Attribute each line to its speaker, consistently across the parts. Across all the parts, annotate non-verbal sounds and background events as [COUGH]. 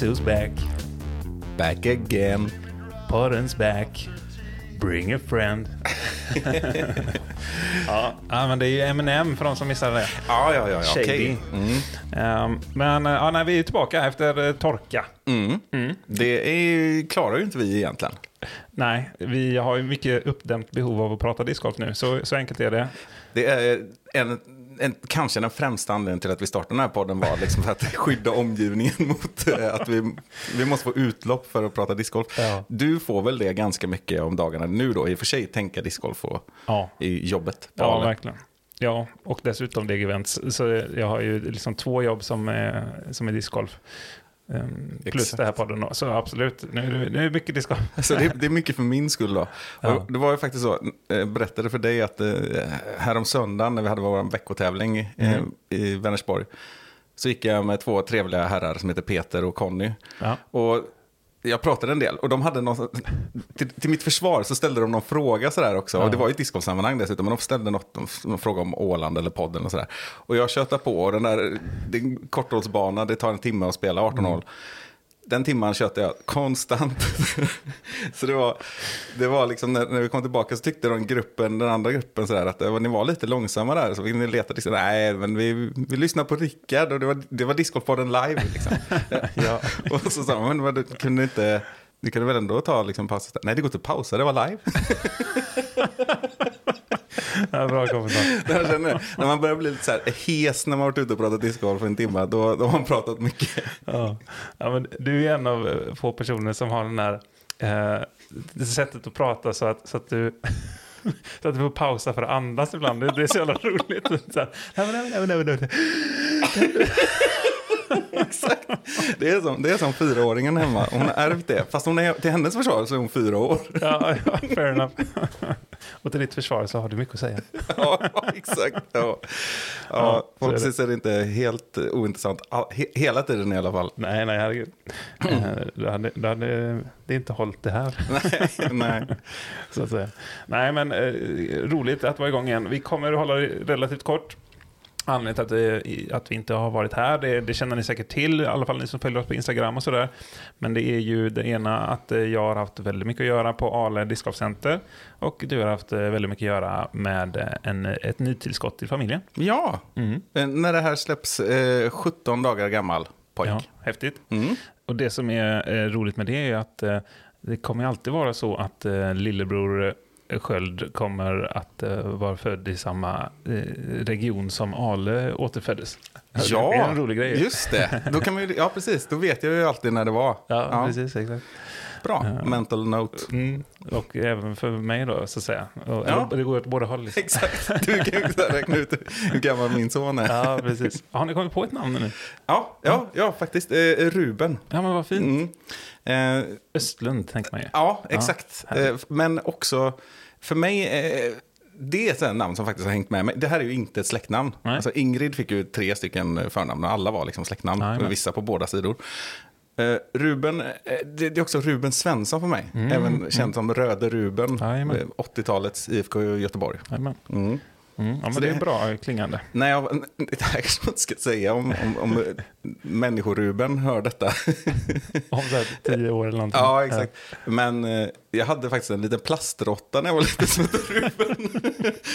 Speaker 1: Guess who's back?
Speaker 2: Back again.
Speaker 1: Podden's back. Bring a friend. [LAUGHS] ja, ja, men det är ju Eminem för de som missade det.
Speaker 2: Ja, ja, ja.
Speaker 1: Shady.
Speaker 2: Okej. Mm.
Speaker 1: Ehm, men ja, nej, vi är tillbaka efter eh, torka.
Speaker 2: Mm. Det är, klarar ju inte vi egentligen.
Speaker 1: Nej, vi har ju mycket uppdämt behov av att prata discgolf nu. Så, så enkelt är det.
Speaker 2: Det är en, en, kanske den främsta anledningen till att vi startade den här podden var liksom för att [LAUGHS] skydda omgivningen mot eh, att vi, vi måste få utlopp för att prata discgolf.
Speaker 1: Ja.
Speaker 2: Du får väl det ganska mycket om dagarna nu då, i och för sig tänka discgolf och,
Speaker 1: Ja,
Speaker 2: i jobbet.
Speaker 1: ja
Speaker 2: Ale.
Speaker 1: verkligen. Ja, och dessutom Dig Events. Så jag har ju liksom två jobb som är, som är discgolf. Ehm, plus
Speaker 2: Exakt.
Speaker 1: det här podden. Så absolut, nu, nu är det mycket discgolf. [LAUGHS]
Speaker 2: Så det, det är mycket för min skull då.
Speaker 1: Ja.
Speaker 2: Det var ju faktiskt så, jag berättade för dig att eh, härom söndagen när vi hade vår veckotävling eh,
Speaker 1: Mm.
Speaker 2: i Vänersborg, så gick jag med två trevliga herrar som heter Peter och Conny.
Speaker 1: Ja.
Speaker 2: Och jag pratade en del och de hade någon, till, till mitt försvar så ställde de någon fråga sådär också.
Speaker 1: Ja.
Speaker 2: Och det var ju ett discgolfsammanhang dessutom, men de ställde något, någon fråga om Åland eller podden och sådär. Och jag tjötade på och den där, det är en korthållsbana, det tar en timme att spela 18 hål. Den timman tjötade jag konstant. [LAUGHS] så det var, det var liksom när, när vi kom tillbaka så tyckte de gruppen, den andra gruppen sådär att ni var lite långsamma där. Så vi letade liksom, nej men vi, vi lyssnade på Rickard och det var, det var discgolfpodden live liksom. [LAUGHS]
Speaker 1: Ja. [LAUGHS]
Speaker 2: Och så sa de, men du kunde inte, du kunde väl ändå ta liksom paus? Nej, det går inte att pausa, det var live.
Speaker 1: Ja, bra kommentar.
Speaker 2: Jag känner, när man börjar bli lite så här hes när man har varit ute och pratat discgolf för en timme, då, då har man pratat mycket.
Speaker 1: Ja. Ja, men du är en av eh, få personer som har den här eh, sättet att prata så att, så att du så att du får pausa för att andas ibland. Det, det är så jävla roligt. Så här, nej, nej, nej, nej, men. [LAUGHS]
Speaker 2: Exakt. Det är, som, det är som fyraåringen hemma, hon har ärvt det. Fast hon är, till hennes försvar så är hon fyra år.
Speaker 1: Ja, ja, fair enough. [LAUGHS] Och till ditt försvar så har du mycket att säga. [LAUGHS]
Speaker 2: Ja, exakt. Ja. Ja,
Speaker 1: Ja, är
Speaker 2: förhoppningsvis är det inte helt ointressant he, hela tiden i alla fall.
Speaker 1: Nej, nej, herregud. Eh, Du hade, du hade det inte hållit det här.
Speaker 2: Nej, nej.
Speaker 1: Så att säga. Nej, men eh, roligt att vara igång igen. Vi kommer att hålla det relativt kort. Anledningen till att, det- att vi inte har varit här, det, det känner ni säkert till, i alla fall ni som följer oss på Instagram och sådär. Men det är ju det ena att eh, jag har haft väldigt mycket att göra på Ale Discgolfcenter och du har haft eh, väldigt mycket att göra med eh, en, ett nytillskott till familjen.
Speaker 2: Ja,
Speaker 1: Mm.
Speaker 2: när det här släpps eh, 17 dagar gammal pojk.
Speaker 1: Ja, häftigt.
Speaker 2: Mm.
Speaker 1: Och det som är eh, roligt med det är att eh, det kommer alltid vara så att eh, lillebror Sköld kommer att eh, vara född i samma eh, region som Ale återföddes.
Speaker 2: Ja,
Speaker 1: det är en rolig grej.
Speaker 2: just det. Då kan ju, ja, precis. Då vet jag ju alltid när det var.
Speaker 1: Ja, precis. Exakt.
Speaker 2: Bra,
Speaker 1: Ja.
Speaker 2: mental note.
Speaker 1: Mm, och även för mig då, så att säga. Och,
Speaker 2: Ja.
Speaker 1: det går åt båda håll. Liksom.
Speaker 2: Exakt, du kan ju räkna ut hur gammal min son är. Ja,
Speaker 1: Ja, precis. Har ni kommit på ett namn nu?
Speaker 2: ja, ja, faktiskt. Eh, Ruben.
Speaker 1: Ja, men vad fint.
Speaker 2: Mm. Eh,
Speaker 1: Östlund, tänker man ju.
Speaker 2: ja, exakt.
Speaker 1: härligt.
Speaker 2: eh, men också, för mig, eh, det är ett namn som faktiskt har hängt med mig. Det här är ju inte ett släktnamn.
Speaker 1: Nej.
Speaker 2: Alltså, Ingrid fick ju tre stycken eh, förnamn och alla var liksom släktnamn. Och vissa på båda sidor. Ruben, det, är också Ruben Svensson för mig. Även känd som Röde Ruben.
Speaker 1: Mm, Jajamän.
Speaker 2: eh, 80-talets IFK Göteborg. Mm.
Speaker 1: Mm, ja, men
Speaker 2: Så
Speaker 1: det är
Speaker 2: det-
Speaker 1: bra klingande.
Speaker 2: Nej, jag, [LAUGHS] det här kanske man inte ska säga om, om, om människoruben hör detta. [LAUGHS]
Speaker 1: Om så här tio år eller någonting.
Speaker 2: ja, exakt. Men eh, jag hade faktiskt en liten plastråtta när jag var liten som hette Ruben.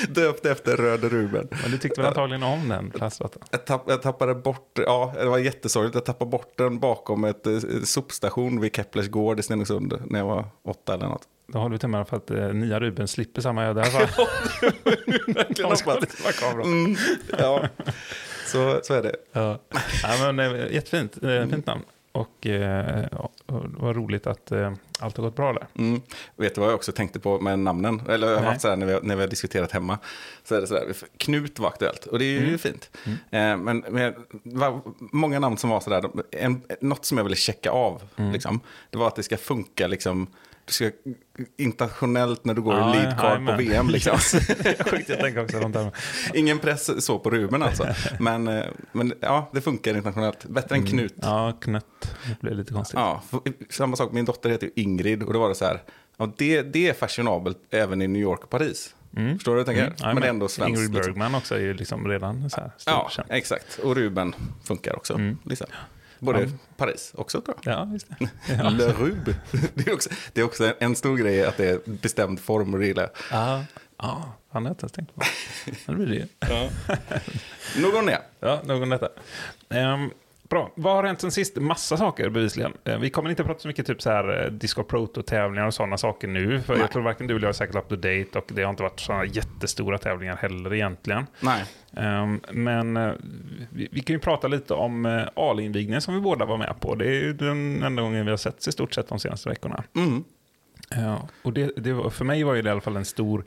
Speaker 2: [LAUGHS] Döpt efter Röde Ruben.
Speaker 1: Men du tyckte väl antagligen om den plastråttan?
Speaker 2: Jag, tapp, jag tappade bort, ja det var jättesorgligt, jag tappade bort den bakom ett eh, sopstation vid Keplers gård i Stenungsund när jag var åtta eller något.
Speaker 1: Då till och med för att eh, nya Ruben slipper samma öde. i alla fall.
Speaker 2: Verkligen [LAUGHS] hoppas. Mm, ja, så, så är det.
Speaker 1: Ja. Ja, men, eh, jättefint, eh, fint namn. Och, eh, var roligt att eh, allt har gått bra där.
Speaker 2: Mm. Vet du vad jag också tänkte på med namnen? Eller jag har haft så här när vi, har- när vi har diskuterat hemma. Så är det så här, Knut var aktuellt och det är ju
Speaker 1: Mm.
Speaker 2: fint. Eh, men det var många namn som var så där, en, något som jag ville checka av.
Speaker 1: Mm.
Speaker 2: Liksom, det var att det ska funka liksom, du ska internationellt när du går
Speaker 1: Ja,
Speaker 2: i lead card på. VM. Liksom. [LAUGHS]
Speaker 1: Sjukt, jag tänker också där. [LAUGHS]
Speaker 2: Ingen press så på Ruben alltså. Men, eh, men ja, det funkar internationellt. Bättre än Knut.
Speaker 1: Ja, knött. Det blev lite konstigt.
Speaker 2: Ja, samma sak, min dotter heter ju Ingrid och då var det så här, Ja, det, det är fashionabelt även i New York och Paris. Förstår du vad jag tänker?
Speaker 1: Ja,
Speaker 2: men det är ändå svenskt.
Speaker 1: Ingrid
Speaker 2: liksom.
Speaker 1: Bergman också är ju liksom redan så här stor
Speaker 2: Ja,
Speaker 1: känd.
Speaker 2: exakt. Och Ruben funkar också. Liksom. Både
Speaker 1: Ja.
Speaker 2: Paris också tror jag.
Speaker 1: Ja, just det. [LAUGHS] Ja.
Speaker 2: Le Rube. [LAUGHS] Det är, också, det är också en stor grej att det är bestämd form och det gillar jag.
Speaker 1: Ja, ja, han har jag inte ens tänkt på. [LAUGHS] Ja, Det blir det.
Speaker 2: Någon mer?
Speaker 1: Ja, nog om detta. Ehm, bra. Vad har hänt sen sist? Massa saker bevisligen. Eh, vi kommer inte prata så mycket typ så här eh, Disco Proto-tävlingar och sådana saker nu. För
Speaker 2: Nej.
Speaker 1: jag tror varken du eller jag är säkert up to date och det har inte varit sådana jättestora tävlingar heller egentligen.
Speaker 2: Nej.
Speaker 1: Ehm, men eh, vi, vi kan ju prata lite om uh, A-invigningen som vi båda var med på. Det är den enda gången vi har setts i stort sett de senaste veckorna.
Speaker 2: Mm.
Speaker 1: Ja, och det, det var, för mig var det i alla fall en stor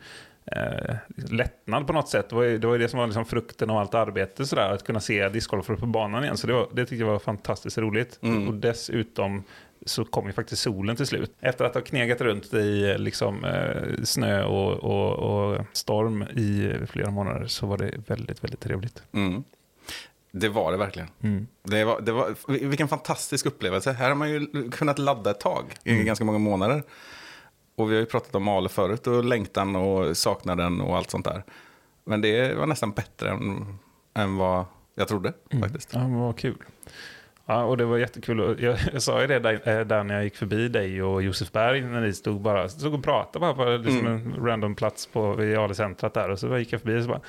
Speaker 1: eh, lättnad på något sätt. Det var ju det, var ju det som var liksom frukten av allt arbete, sådär, att kunna se discgolfare på banan igen. Så det, var, det tyckte jag var fantastiskt roligt.
Speaker 2: Mm.
Speaker 1: Och dessutom så kom ju faktiskt solen till slut. Efter att ha knegat runt i liksom, eh, snö och, och, och storm i flera månader så var det väldigt, väldigt trevligt.
Speaker 2: Mm. Det var det verkligen.
Speaker 1: Mm.
Speaker 2: Det var, det var, vilken fantastisk upplevelse. Här har man ju kunnat ladda ett tag, i
Speaker 1: Mm.
Speaker 2: ganska många månader. Och vi har ju pratat om Ale förut och längtan och saknaden och allt sånt där. Men det var nästan bättre än, än vad jag trodde faktiskt.
Speaker 1: Ja, men vad kul. Ja, och det var jättekul. Jag, jag sa ju det där, eh, där när jag gick förbi dig och Josef Berg, när ni stod, bara, stod och pratade bara på liksom en random plats på, vid Ale-centrat där. Och så gick jag förbi och så, bara,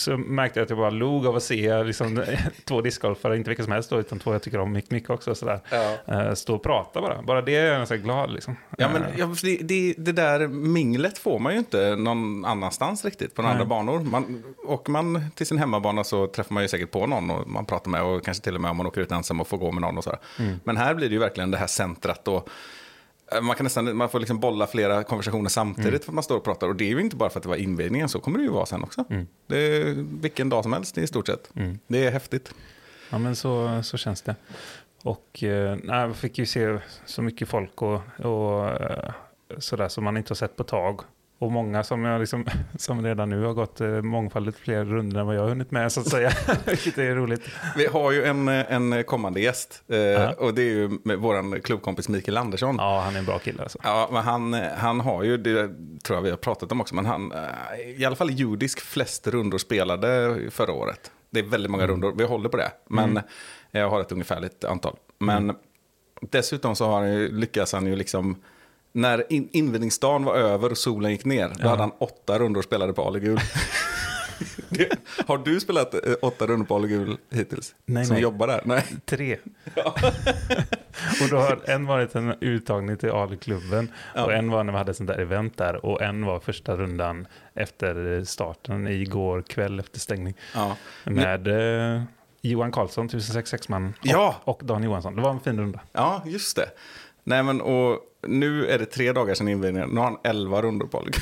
Speaker 1: så märkte jag att jag bara log av att se liksom, [LAUGHS] två discgolfare, inte vilka som helst då, utan två jag tycker om mycket, mycket också. Sådär.
Speaker 2: Ja.
Speaker 1: Eh, Stå och prata bara. Bara det är jag så glad liksom.
Speaker 2: Ja, men
Speaker 1: Eh,
Speaker 2: ja, det, det, det där minglet får man ju inte någon annanstans riktigt på några andra banor. Man, åker man till sin hemmabana så träffar man ju säkert på någon och man pratar med och kanske till och med om man åker ut ensam och får gå med någon och sådär. Men här blir det ju verkligen det här centrat och man kan nästan, man får liksom bolla flera konversationer samtidigt för att man står och pratar. Och det är ju inte bara för att det var invigningen, så kommer det ju vara sen också. Det är vilken dag som helst i stort sett. Det är häftigt.
Speaker 1: Ja, men så, så känns det. Och eh, nej, jag fick ju se så mycket folk och, och eh, sådär som man inte har sett på tag. Och många som, jag liksom, [LAUGHS] som redan nu har gått eh, mångfaldigt fler runder än vad jag har hunnit med så att säga. [LAUGHS] Vilket är roligt.
Speaker 2: Vi har ju en, en kommande gäst eh,
Speaker 1: Ja.
Speaker 2: och det är ju vår klubbkompis Mikael Andersson.
Speaker 1: Ja, han är en bra kille alltså.
Speaker 2: Ja, men han, han har ju, det tror jag vi har pratat om också, men han, eh, i alla fall judisk flest rundor spelade förra året. Det är väldigt många rundor, vi håller på det. Men jag har ett ungefärligt antal. Men dessutom så har han ju, lyckas han ju liksom, när in, invigningsdagen var över och solen gick ner, då hade han åtta rundor spelade på Ale Gul. [LAUGHS] Det- har du spelat eh, åtta rundor på Ale Gul hittills?
Speaker 1: Nej,
Speaker 2: Som
Speaker 1: nej.
Speaker 2: jobbar där? Nej.
Speaker 1: Tre. [LAUGHS] [LAUGHS] och då har en varit en uttagning till Ale-klubben och en var när vi hade sånt där event där och en var första rundan efter starten igår kväll efter stängning.
Speaker 2: Ja.
Speaker 1: Med eh, Johan Karlsson, 1066-man, och,
Speaker 2: Ja.
Speaker 1: och Dan Johansson. Det var en fin runda.
Speaker 2: Ja, just det. Nej, men och nu är det tre dagar sedan invigningen. Nu har han elva rundor på. [LAUGHS]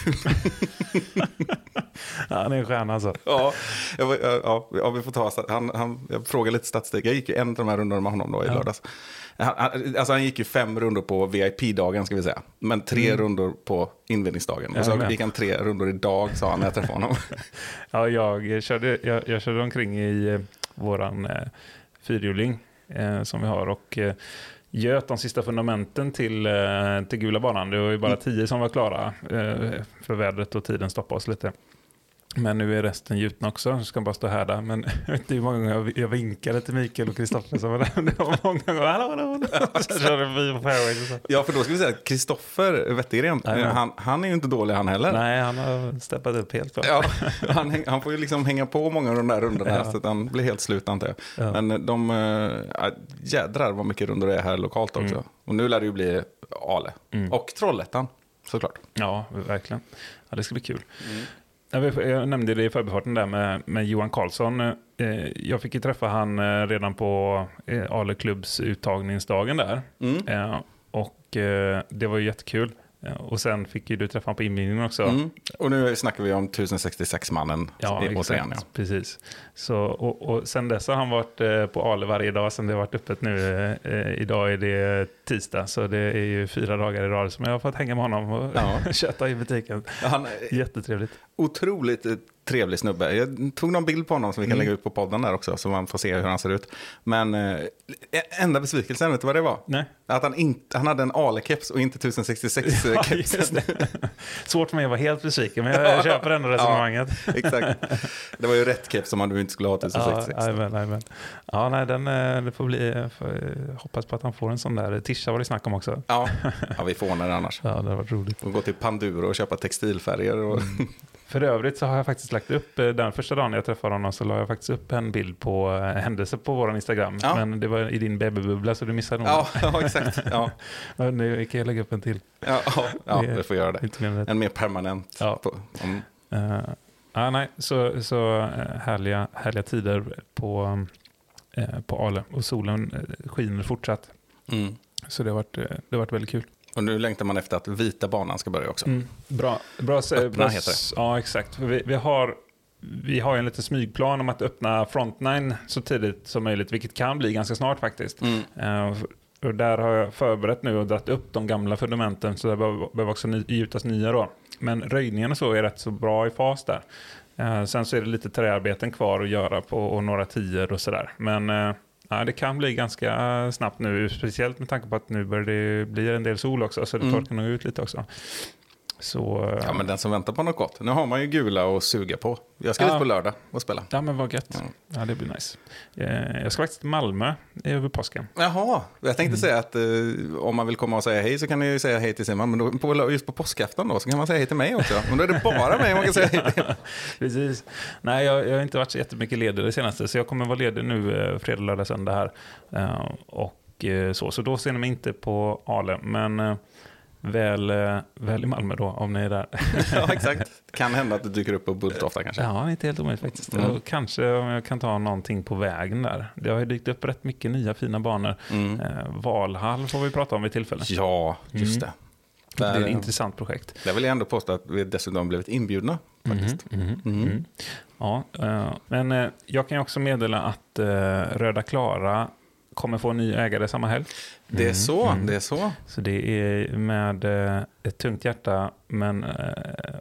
Speaker 1: Ja, han är en stjärna alltså.
Speaker 2: Ja, jag, ja, ja, vi får ta han, han, Jag frågade lite statistik. Jag gick ju en av de här rundorna med honom då i
Speaker 1: Ja.
Speaker 2: lördags. Han, han, alltså han gick ju fem rundor på VIP-dagen ska vi säga. Men tre rundor på invigningsdagen. Och så
Speaker 1: Jajamän.
Speaker 2: gick han tre rundor idag sa han när jag träffade honom. [LAUGHS]
Speaker 1: Ja, jag, körde, jag, jag körde omkring i eh, våran eh, fyrhjuling eh, som vi har och eh, göt de sista fundamenten till, eh, till gula banan. Det var ju bara tio som var klara eh, för vädret och tiden stoppade oss lite. Men nu är resten gjutna också, jag ska bara stå här där. Men [LAUGHS] jag vet inte hur många gånger jag, vinkade till Mikael och Kristoffer. som var där. [LAUGHS] Det var många gånger, hallå, hallå, hallå. [LAUGHS] Så körde vi på fairways och så.
Speaker 2: Ja, för då ska vi säga att Kristoffer Wettergren, han, han är ju inte dålig han heller.
Speaker 1: Nej, han har steppat upp helt klart.
Speaker 2: Ja, han, han får ju liksom hänga på många av de där rundorna
Speaker 1: Ja.
Speaker 2: så att han blir helt slut antar jag.
Speaker 1: Ja.
Speaker 2: Men de, äh, jädrar vad mycket rundor det är här lokalt också.
Speaker 1: Mm.
Speaker 2: Och nu lär det ju bli Ale. Och Trollhättan, såklart.
Speaker 1: Ja, verkligen. Ja, det ska bli kul. Vet- jag nämnde det i förbifarten där med, med Johan Karlsson. Eh, Jag fick ju träffa han eh, redan på eh, Ale Klubbs uttagningsdagen där.
Speaker 2: Mm.
Speaker 1: Och det var ju jättekul. Och sen fick ju du träffa honom på invigningen också.
Speaker 2: Mm. Och nu snackar vi om 1066-mannen
Speaker 1: Ja,
Speaker 2: i- återigen.
Speaker 1: exakt.
Speaker 2: Ja.
Speaker 1: Precis. Så, och, och sen dess har han varit på Ale varje dag sen det har varit öppet nu. Idag är det tisdag, så det är ju fyra dagar i rad som jag har fått hänga med honom och
Speaker 2: Ja. [LAUGHS]
Speaker 1: köta i butiken.
Speaker 2: Han är
Speaker 1: Jättetrevligt.
Speaker 2: otroligt eh, trevlig snubbe. Jag tog någon bild på honom som vi kan
Speaker 1: Mm.
Speaker 2: lägga ut på podden där också, så man får se hur han ser ut. Men eh, enda besvikelsen, vet du vad det var?
Speaker 1: Nej.
Speaker 2: Att han, inte, han hade en Ale-keps och inte [LAUGHS]
Speaker 1: Ja,
Speaker 2: 1066-kepsen.
Speaker 1: just det. Svårt för mig att vara helt besviken, men jag [LAUGHS] köper ändå resonemanget.
Speaker 2: Exakt. Det var ju rätt keps om du inte skulle ha
Speaker 1: Ja,
Speaker 2: 1066.
Speaker 1: jajamän, jajamän. ja, nej, den, eh, det får bli, eh, eh, hoppas på att han får en sån där. Tisha var det snack om också.
Speaker 2: Ja. ja, vi får ordna det annars. [LAUGHS]
Speaker 1: Ja, det har varit roligt.
Speaker 2: Och gå till Panduro och köpa textilfärger. Och...
Speaker 1: Mm. För övrigt så har jag faktiskt lagt upp, eh, den första dagen jag träffade honom så la jag faktiskt upp en bild på eh, händelser på vår Instagram.
Speaker 2: Ja.
Speaker 1: Men det var i din babybubbla så du missade nog.
Speaker 2: Ja, ja, exakt. Ja, [LAUGHS]
Speaker 1: nu kan jag lägga upp en till.
Speaker 2: ja, ja, ja vi får göra det.
Speaker 1: Mer.
Speaker 2: En mer permanent.
Speaker 1: Ja.
Speaker 2: På, om,
Speaker 1: Uh, ah, nej, så, så härliga, härliga tider på, eh, på Ale och solen skiner fortsatt.
Speaker 2: mm.
Speaker 1: Så det har varit, eh, det har varit väldigt kul.
Speaker 2: Och nu längtar man efter att vita banan ska börja också.
Speaker 1: Bra. bra, se-
Speaker 2: Öppna
Speaker 1: bra
Speaker 2: heter
Speaker 1: s- Ja, exakt. Vi, vi, har, vi har en liten smygplan om att öppna Frontline så tidigt som möjligt, vilket kan bli ganska snart faktiskt.
Speaker 2: Mm.
Speaker 1: Eh, och där har jag förberett nu och dragit upp de gamla fundamenten, så det behöver också ny, gjutas nya då. Men röjningen och så är rätt så bra i fas där. Eh, sen så är det lite träarbeten kvar att göra på och några tior och sådär. Men eh, ja, det kan bli ganska snabbt nu, speciellt med tanke på att nu börjar det bli en del sol också, så det
Speaker 2: Mm.
Speaker 1: torkar nog ut lite också. Så, eh,
Speaker 2: Ja, men den som väntar på något gott. Nu har man ju gula att suga på. Jag ska
Speaker 1: Ja.
Speaker 2: dit på lördag och spela.
Speaker 1: Ja men vad gött.
Speaker 2: Ja.
Speaker 1: Ja det blir nice. Eh, jag ska faktiskt till Malmö över påsken.
Speaker 2: Jaha, jag tänkte
Speaker 1: Mm.
Speaker 2: säga att eh, om man vill komma och säga hej så kan ni ju säga hej till Simon. Men då, på, just på påskafton då så kan man säga hej till mig också. Men då är det bara mig man kan säga hej till. [LAUGHS]
Speaker 1: Precis. Nej, jag, jag har inte varit så jättemycket ledig det senaste, så jag kommer vara ledig nu eh, fredag, lördag, söndag här. Eh, och eh, så, så då ser ni mig inte på Ale, men eh, väl, eh, väl i Malmö då, om ni är där. [LAUGHS]
Speaker 2: Ja, exakt. [LAUGHS] Kan hända att du dyker upp på Bulltofta kanske.
Speaker 1: ja, inte helt omöjligt faktiskt.
Speaker 2: Mm.
Speaker 1: Kanske om jag kan ta någonting på vägen där. Det har ju dykt upp rätt mycket nya fina banor.
Speaker 2: Mm.
Speaker 1: Eh, Valhall får vi prata om vid tillfälle.
Speaker 2: Ja, just det.
Speaker 1: Det är ett intressant projekt.
Speaker 2: där vill jag ändå påstå att vi dessutom blivit inbjudna. Faktiskt.
Speaker 1: Mhm, mhm,
Speaker 2: Mm.
Speaker 1: mhm. Ja, eh, men jag kan också meddela att Röda Klara kommer få en ny ägare samma helg.
Speaker 2: Det är så,
Speaker 1: mm.
Speaker 2: det är så.
Speaker 1: Så det är med eh, ett tungt hjärta, men eh,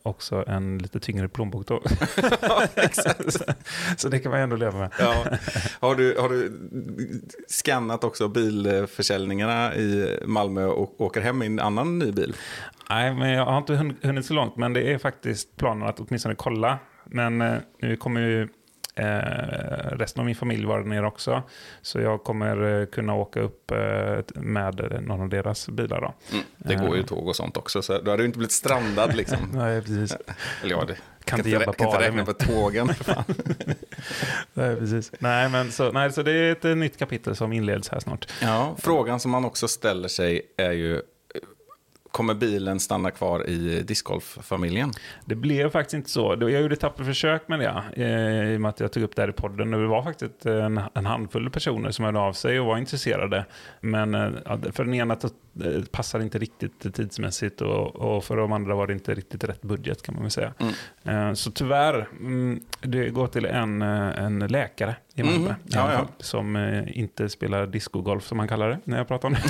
Speaker 1: också en lite tyngre plånbok då. [LAUGHS] [LAUGHS]
Speaker 2: Exakt.
Speaker 1: så det kan man ändå leva med.
Speaker 2: Ja. Har, du, har du skannat också bilförsäljningarna i Malmö och åker hem i en annan ny bil?
Speaker 1: Nej, men jag har inte hun- hunnit så långt, men det är faktiskt planen att åtminstone kolla. Men eh, nu kommer ju resten av min familj vara där nere också. Så jag kommer eh, kunna åka upp eh, med någon av deras bilar då.
Speaker 2: Mm. Det går ju tåg och sånt också, så du hade ju inte blivit strandad liksom. [LAUGHS]
Speaker 1: Nej, precis.
Speaker 2: Eller ja, det
Speaker 1: Kan inte jobba
Speaker 2: kan
Speaker 1: på
Speaker 2: inte
Speaker 1: Ale
Speaker 2: räkna på tågen. [LAUGHS]
Speaker 1: Nej, precis. Nej, men så, nej, så det är ett eh, nytt kapitel som inleds här snart.
Speaker 2: Ja, frågan som man också ställer sig är ju, eh, kommer bilen stanna kvar i discgolf-familjen?
Speaker 1: Det blev faktiskt inte så. Jag gjorde ett tappert försök med det, eh, i och med att jag tog upp det här i podden. Det var faktiskt en, en handfull personer som hörde av sig och var intresserade. Men eh, för den ena eh, passade inte riktigt tidsmässigt och, och för de andra var det inte riktigt rätt budget kan man väl säga.
Speaker 2: Mm.
Speaker 1: Så tyvärr, mm, det går till en, en läkare i Malmö.
Speaker 2: Mhm.
Speaker 1: i
Speaker 2: Ja, ja.
Speaker 1: Som inte spelar discogolf som man kallar det när jag pratar om det.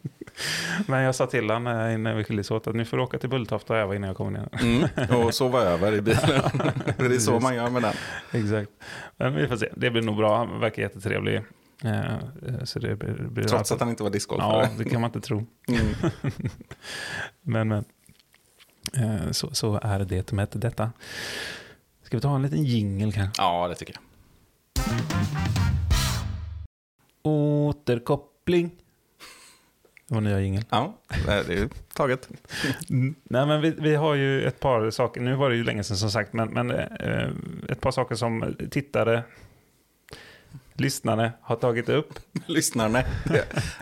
Speaker 1: [LAUGHS] [LAUGHS] Men jag sa till honom innan vi skildes åt att nu får du åka till Bulltofta och öva innan jag kommer ner.
Speaker 2: Mm. Och [LAUGHS] sova över i bilen. [LAUGHS] Det är så man gör med den.
Speaker 1: Exakt. Men vi får se. Det blir nog bra. Han verkar jättetrevlig. Eh, eh, Så det blir, blir
Speaker 2: Trots att han inte var discgolfare.
Speaker 1: Ja, det kan man inte tro.
Speaker 2: Mm.
Speaker 1: Men, men. Eh, Så, så är det med detta. Ska vi ta en liten jingel kanske?
Speaker 2: Ja, det tycker jag.
Speaker 1: Återkoppling. Var nya jingel.
Speaker 2: Ja, det är ju taget. [LAUGHS]
Speaker 1: Nej, men vi, vi har ju ett par saker. Nu var det ju länge sedan som sagt, men, men eh, ett par saker som tittare, lyssnare har tagit upp. [LAUGHS]
Speaker 2: Lyssnarna.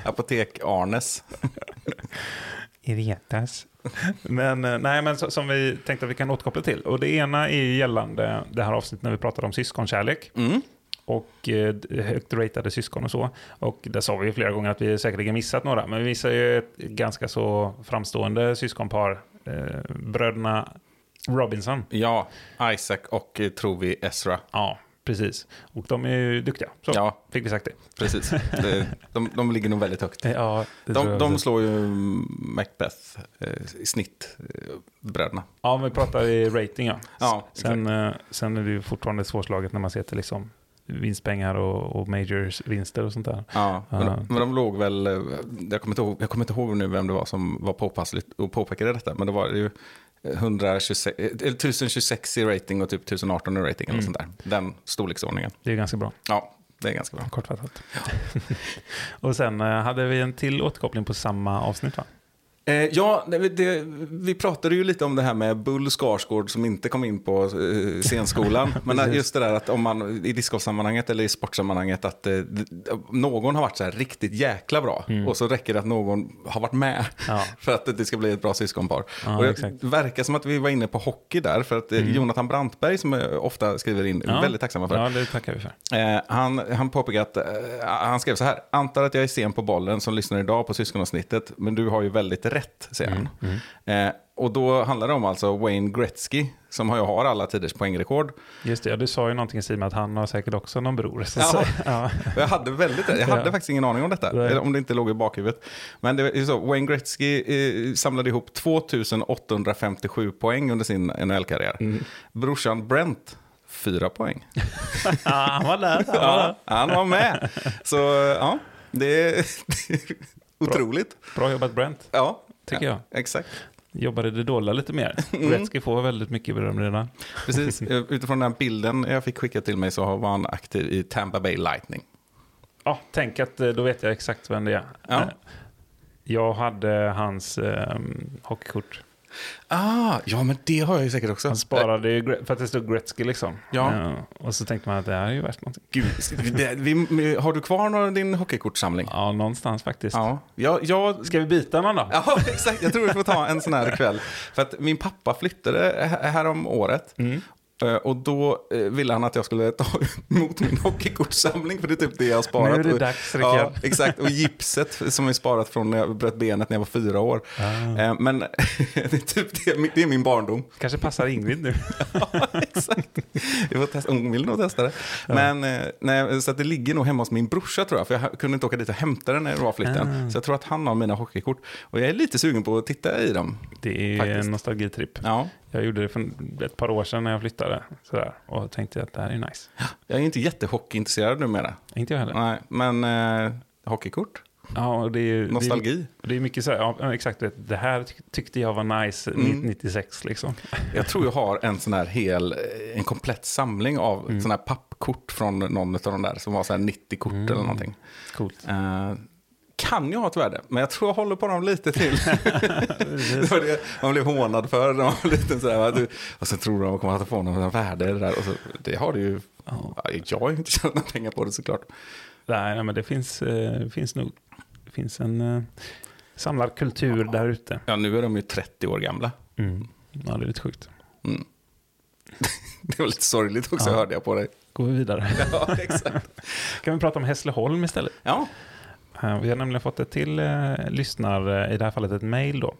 Speaker 2: Apotek-Arnes. [LAUGHS]
Speaker 1: Irietas. Men, eh, nej, men så, som vi tänkte att vi kan återkoppla till. Och det ena är ju gällande det här avsnittet när vi pratade om syskonkärlek.
Speaker 2: Mm.
Speaker 1: Och eh, högt ratade syskon och så. Och där sa vi ju flera gånger att vi säkerligen missat några. Men vi missar ju ett ganska så framstående syskonpar. Eh, bröderna Robinson.
Speaker 2: Ja, Isaac och eh, tror vi Ezra.
Speaker 1: Ja, Precis. Och de är ju duktiga. Så
Speaker 2: Ja,
Speaker 1: fick vi sagt det.
Speaker 2: precis. Det, de, de ligger nog väldigt högt. [LAUGHS]
Speaker 1: Ja,
Speaker 2: De, de slår ju Macbeth eh, i snitt, eh, bröderna.
Speaker 1: Ja, om vi pratar i rating ja.
Speaker 2: Ja,
Speaker 1: sen, eh, sen är det ju fortfarande svårslaget när man ser till liksom vinstpengar och, och majors vinster och sånt där.
Speaker 2: Ja, men,
Speaker 1: Ja.
Speaker 2: de, men de låg väl, eh, jag kommer, inte ihåg, jag kommer inte ihåg nu vem det var som var påpassligt och påpekade detta, men det var ju 126, eh, eller 1026 i rating och typ 1018 i rating eller
Speaker 1: Mm.
Speaker 2: sånt där. Den storleksordningen.
Speaker 1: Det är ganska bra,
Speaker 2: Ja, det är ganska bra.
Speaker 1: kortfattat. [LAUGHS] och sen eh, hade vi en till återkoppling på samma avsnitt va?
Speaker 2: Eh, ja, det, vi pratade ju lite om det här med Bull Skarsgård som inte kom in på eh, scenskolan. [LAUGHS] Men
Speaker 1: Precis.
Speaker 2: just det där att om man i discgolfsammanhanget eller i sportsammanhanget att eh, någon har varit så här riktigt jäkla bra och så räcker det att någon har varit med
Speaker 1: Mm. Ja. [LAUGHS]
Speaker 2: för att det ska bli ett bra syskonpar.
Speaker 1: Ja,
Speaker 2: och det.
Speaker 1: Mm.
Speaker 2: verkar som att vi var inne på hockey där för att eh, Jonathan Brantberg som jag ofta skriver in,
Speaker 1: Ja.
Speaker 2: väldigt tacksamma för.
Speaker 1: Ja, det tackar vi för.
Speaker 2: Eh, han, han påpekar att, eh, han skrev så här, antar att jag är sen på bollen som lyssnar idag på syskonavsnittet, men du har ju väldigt rätt, säger han. Eh, och då handlar det om alltså Wayne Gretzky, som har, ju har alla tiders poängrekord.
Speaker 1: Just det, ja, du sa ju någonting Simon att han har säkert också någon bror. [LAUGHS]
Speaker 2: Ja.
Speaker 1: ja. [LAUGHS]
Speaker 2: Jag hade väldigt jag hade
Speaker 1: Ja.
Speaker 2: faktiskt ingen aning om detta,
Speaker 1: Nej.
Speaker 2: om det inte låg i bakhuvudet. Men det är så, Wayne Gretzky eh, samlade ihop 2857 poäng under sin NHL-karriär.
Speaker 1: Mm.
Speaker 2: Brorsan Brent, fyra poäng. [LAUGHS]
Speaker 1: Ja, han var där. Han var
Speaker 2: Ja,
Speaker 1: där.
Speaker 2: han var med. Så ja, det otroligt.
Speaker 1: Bra jobbat Brent,
Speaker 2: Ja,
Speaker 1: tycker jag.
Speaker 2: exakt.
Speaker 1: Jobbade det dolda lite mer. [LAUGHS]
Speaker 2: Mm.
Speaker 1: Gretzky får väldigt mycket beröm redan.
Speaker 2: Precis. [LAUGHS] Eh, Utifrån den bilden jag fick skicka till mig så var han aktiv i Tampa Bay Lightning.
Speaker 1: Ja, tänk att eh, då vet jag exakt vem det är.
Speaker 2: Ja.
Speaker 1: Eh, Jag hade hans eh, hockeykort.
Speaker 2: Ah, ja men det har jag ju säkert också.
Speaker 1: Han sparade ju, för att det stod Gretzky liksom.
Speaker 2: Ja.
Speaker 1: Eh, och så tänkte man att det här är ju värst någonting.
Speaker 2: Gud, det, vi, har du kvar någon, din hockeykortsamling?
Speaker 1: Ja, någonstans faktiskt.
Speaker 2: Ja, jag, jag,
Speaker 1: Ska vi byta någon då?
Speaker 2: ja, [LAUGHS] exakt. Jag tror vi får ta en sån här ikväll. För att min pappa flyttade här här om året.
Speaker 1: Mm.
Speaker 2: Eh, Och då eh, ville han att jag skulle ta [LAUGHS] emot min hockeykortssamling, för det är typ det jag har sparat.
Speaker 1: Nu är det dags,
Speaker 2: Ja,
Speaker 1: Rickard.
Speaker 2: exakt. Och gipset som är sparat från när jag bröt benet när jag var fyra år.
Speaker 1: Ah.
Speaker 2: Eh, Men [LAUGHS] det är typ det, det är min barndom.
Speaker 1: Kanske passar Ingrid nu. [LAUGHS]
Speaker 2: Ja, exakt. Vi får testa, hon vill nog testa det. Men, eh, nej, så det ligger nog hemma hos min brorsa tror jag, för jag kunde inte åka dit och hämta den när det var flytten.
Speaker 1: Ah.
Speaker 2: Så jag tror att han har mina hockeykort. Och jag är lite sugen på att titta i dem.
Speaker 1: Det är
Speaker 2: Faktiskt.
Speaker 1: en nostalgitripp.
Speaker 2: Ja,
Speaker 1: Jag gjorde det för ett par år sedan när jag flyttade. Sådär, och tänkte att det här är nice.
Speaker 2: jag är inte jättehockeyintresserad numera.
Speaker 1: Inte jag heller.
Speaker 2: Nej, men eh, hockeykort?
Speaker 1: Ja, det är, ju-
Speaker 2: Nostalgi?
Speaker 1: Det är, det är mycket så här, ja, exakt, det här tyck- tyckte jag var nice
Speaker 2: Mm.
Speaker 1: 96 liksom. [LAUGHS]
Speaker 2: Jag tror jag har en sån här hel, eh, en komplett samling av
Speaker 1: Mm.
Speaker 2: sån här pappkort från någon av de där som var så här 90 kort
Speaker 1: Mm.
Speaker 2: eller någonting.
Speaker 1: Coolt.
Speaker 2: Eh, kan ju ha ett värde, men jag tror jag håller på dem lite till. [LAUGHS] det var det man blev hånad för när man var liten. Sådär? Du, och sen tror de att man kommer att få någon värde. i Det, där. Och så, det har det ju.
Speaker 1: Ja.
Speaker 2: Ja, Jag har ju inte tjänat några pengar på det såklart.
Speaker 1: Nej, nej, men det finns, eh, finns nog det finns en eh, samlad kultur där ute.
Speaker 2: Ja, nu är de ju 30 år gamla.
Speaker 1: Mm. Ja, det är lite sjukt.
Speaker 2: Mm. [LAUGHS] Det var lite sorgligt också,
Speaker 1: Ja.
Speaker 2: hörde jag på dig.
Speaker 1: Går vi vidare. [LAUGHS]
Speaker 2: Ja, exakt.
Speaker 1: kan vi prata om Hässleholm istället?
Speaker 2: Ja,
Speaker 1: Vi har nämligen fått ett till eh, lyssnar, eh, i det här fallet ett mejl då,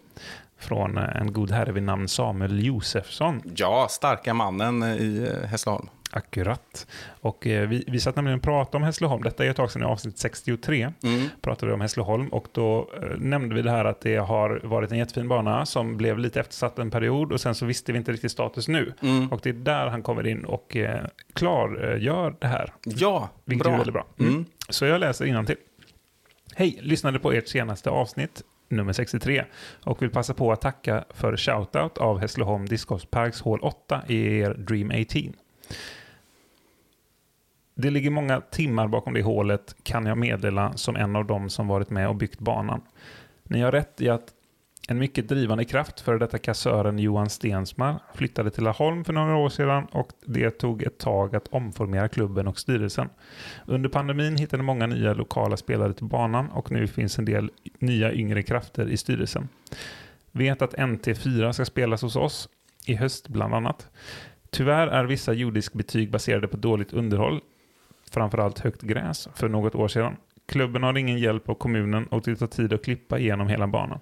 Speaker 1: från eh, en god herre vid namn Samuel Josefsson.
Speaker 2: ja starka mannen i eh, Hässleholm.
Speaker 1: Akkurat. Och eh, vi, vi satt nämligen och pratade om Hässleholm. Detta är ett tag sedan i avsnitt 63.
Speaker 2: Mm.
Speaker 1: Pratade vi om Hässleholm och då eh, nämnde vi det här att det har varit en jättefin bana som blev lite eftersatt en period och sen så visste vi inte riktigt status nu.
Speaker 2: Mm.
Speaker 1: Och det är där han kommer in och eh, klargör det här.
Speaker 2: Ja,
Speaker 1: Vilket är
Speaker 2: bra.
Speaker 1: väldigt bra. Mm.
Speaker 2: Mm.
Speaker 1: Så jag läser till. Hej, lyssnade på ert senaste avsnitt, nummer 63, och vill passa på att tacka för shoutout av Hässleholm Discgolfparks hål 8 i er Dream 18. Det ligger många timmar bakom det hålet kan jag meddela som en av dem som varit med och byggt banan. Ni har rätt i att en mycket drivande kraft för detta kassören Johan Stensmar flyttade till Laholm för några år sedan och det tog ett tag att omformera klubben och styrelsen. Under pandemin hittade många nya lokala spelare till banan och nu finns en del nya yngre krafter i styrelsen. Vet att NT4 ska spelas hos oss i höst bland annat. Tyvärr är vissa jordiskbetyg baserade på dåligt underhåll, framförallt högt gräs, för något år sedan. Klubben har ingen hjälp av kommunen och det tar tid att klippa igenom hela banan.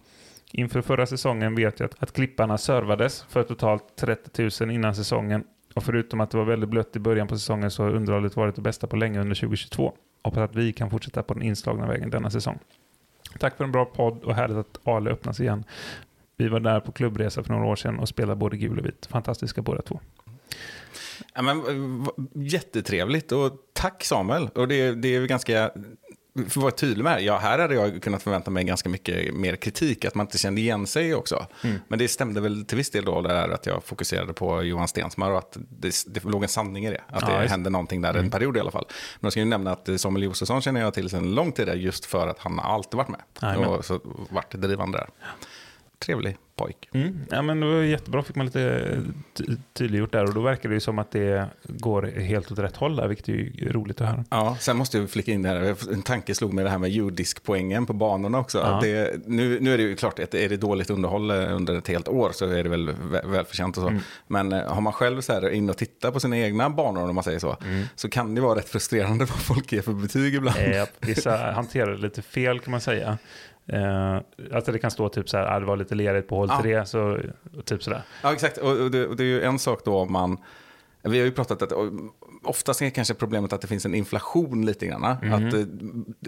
Speaker 1: Inför förra säsongen vet jag att, att klipparna servades för totalt 30 000 innan säsongen Och förutom att det var väldigt blött i början på säsongen så har underhållet varit det bästa på länge under 2022. Hoppas att vi kan fortsätta på den inslagna vägen denna säsong. Tack för en bra podd och härligt att Ale öppnas igen. Vi var där på klubbresa för några år sedan och spelade både gul och vit. Fantastiska båda två.
Speaker 2: Ja, men, jättetrevligt och tack Samuel. Och det, det är ganska, för att vara tydlig med det, ja, här hade jag kunnat förvänta mig ganska mycket mer kritik, att man inte kände igen sig också.
Speaker 1: Mm.
Speaker 2: Men det stämde väl till viss del då det där att jag fokuserade på Johan Stensmar och att det, det låg en sanning i det. Att
Speaker 1: Ja,
Speaker 2: det
Speaker 1: just-
Speaker 2: hände någonting där en period i alla fall. Men jag ska ju nämna att Samuel Josefsson känner jag till sedan lång tid just för att han har alltid varit med.
Speaker 1: Jajamän.
Speaker 2: och så varit drivande där. Trevlig pojk.
Speaker 1: Mm. Ja, men det var jättebra, fick man lite ty- tydliggjort där och då verkar det ju som att det går helt åt rätt håll där, vilket är ju roligt att höra.
Speaker 2: Ja, sen måste jag flika in det här. En tanke slog mig det här med judiskpoängen på banorna också.
Speaker 1: Ja.
Speaker 2: Det, nu, nu är det ju klart, att är det dåligt underhåll eh, under ett helt år så är det väl vä- välförtjänt och så. Men eh, har man själv så här in och tittar på sina egna banor, om man säger så, så kan det vara rätt frustrerande [LAUGHS] vad folk ger för betyg ibland.
Speaker 1: Eh, vissa hanterar det lite fel kan man säga. Eh, alltså det kan stå typ så här, ah, det var lite lerigt på hål
Speaker 2: Ja.
Speaker 1: tre, så typ sådär.
Speaker 2: Ja, exakt. Och, och, det, och det är ju en sak då om man... Vi har ju pratat att oftast är kanske problemet att det finns en inflation lite grann. Att eh,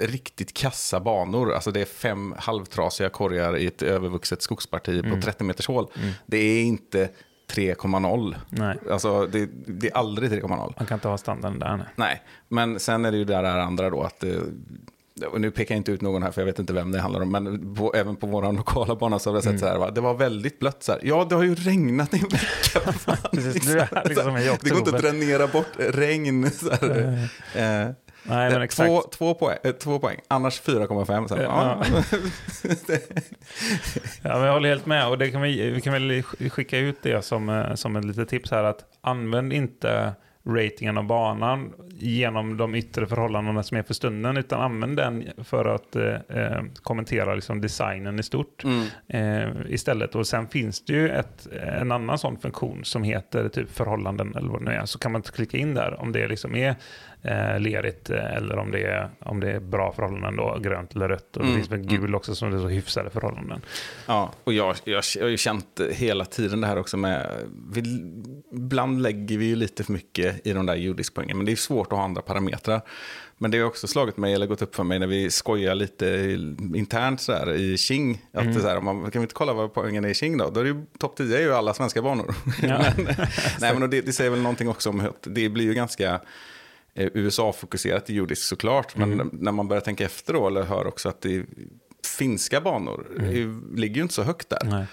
Speaker 2: riktigt kassa banor, alltså det är fem halvtrasiga korgar i ett övervuxet skogsparti på 30 meters hål. Det är inte 3,0.
Speaker 1: Nej,
Speaker 2: Alltså det, det är aldrig 3,0.
Speaker 1: man kan inte ha standarden där. Nej.
Speaker 2: Nej, men sen är det ju det där andra då att... eh, Och nu pekar jag inte ut någon här för jag vet inte vem det handlar om. Men på, även på vår lokala bana så har jag sett så här, va? det var väldigt blött så här. Ja, det har ju regnat i en vecka. [LAUGHS]
Speaker 1: Precis, [LAUGHS] liksom i
Speaker 2: det går inte att dränera bort regn. Så. Eh,
Speaker 1: Nej, men exakt.
Speaker 2: Två, två, poäng, eh, två poäng, annars 4,5. Så här,
Speaker 1: Ja. [LAUGHS]
Speaker 2: ja.
Speaker 1: Men jag håller helt med. Och det kan vi, vi kan väl sk- skicka ut det som, eh, som ett litet tips här. att Använd inte ratingen av banan genom de yttre förhållandena som är för stunden. Utan använd den för att eh, eh, kommentera liksom designen i stort.
Speaker 2: Mm.
Speaker 1: eh, istället. Och sen finns det ju ett, en annan sån funktion som heter typ förhållanden eller vad det nu är. Så kan man klicka in där om det liksom är eh, lerigt eh, eller om det är, om det är bra förhållanden då, grönt eller rött. Och det
Speaker 2: Mm,
Speaker 1: finns väl gul också som det är så hyfsade förhållanden.
Speaker 2: Ja, och jag, jag, jag har ju känt hela tiden det här också med... Vi, ibland lägger vi ju lite för mycket i de där judiskpoängen, men det är svårt att ha andra parametrar. Men det har också slagit mig, eller gått upp för mig, när vi skojar lite internt så här, i King. Att är så här, man, kan vi inte kolla vad poängen är i King då? Då är det ju, topp 10 är ju alla svenska banor.
Speaker 1: Ja.
Speaker 2: men, [LAUGHS] nej, men det, det säger väl någonting också om att det blir ju ganska USA-fokuserat i judisk såklart. Men när man börjar tänka efter då, eller hör också att det finska banor är- ligger ju inte så högt där.
Speaker 1: Nej.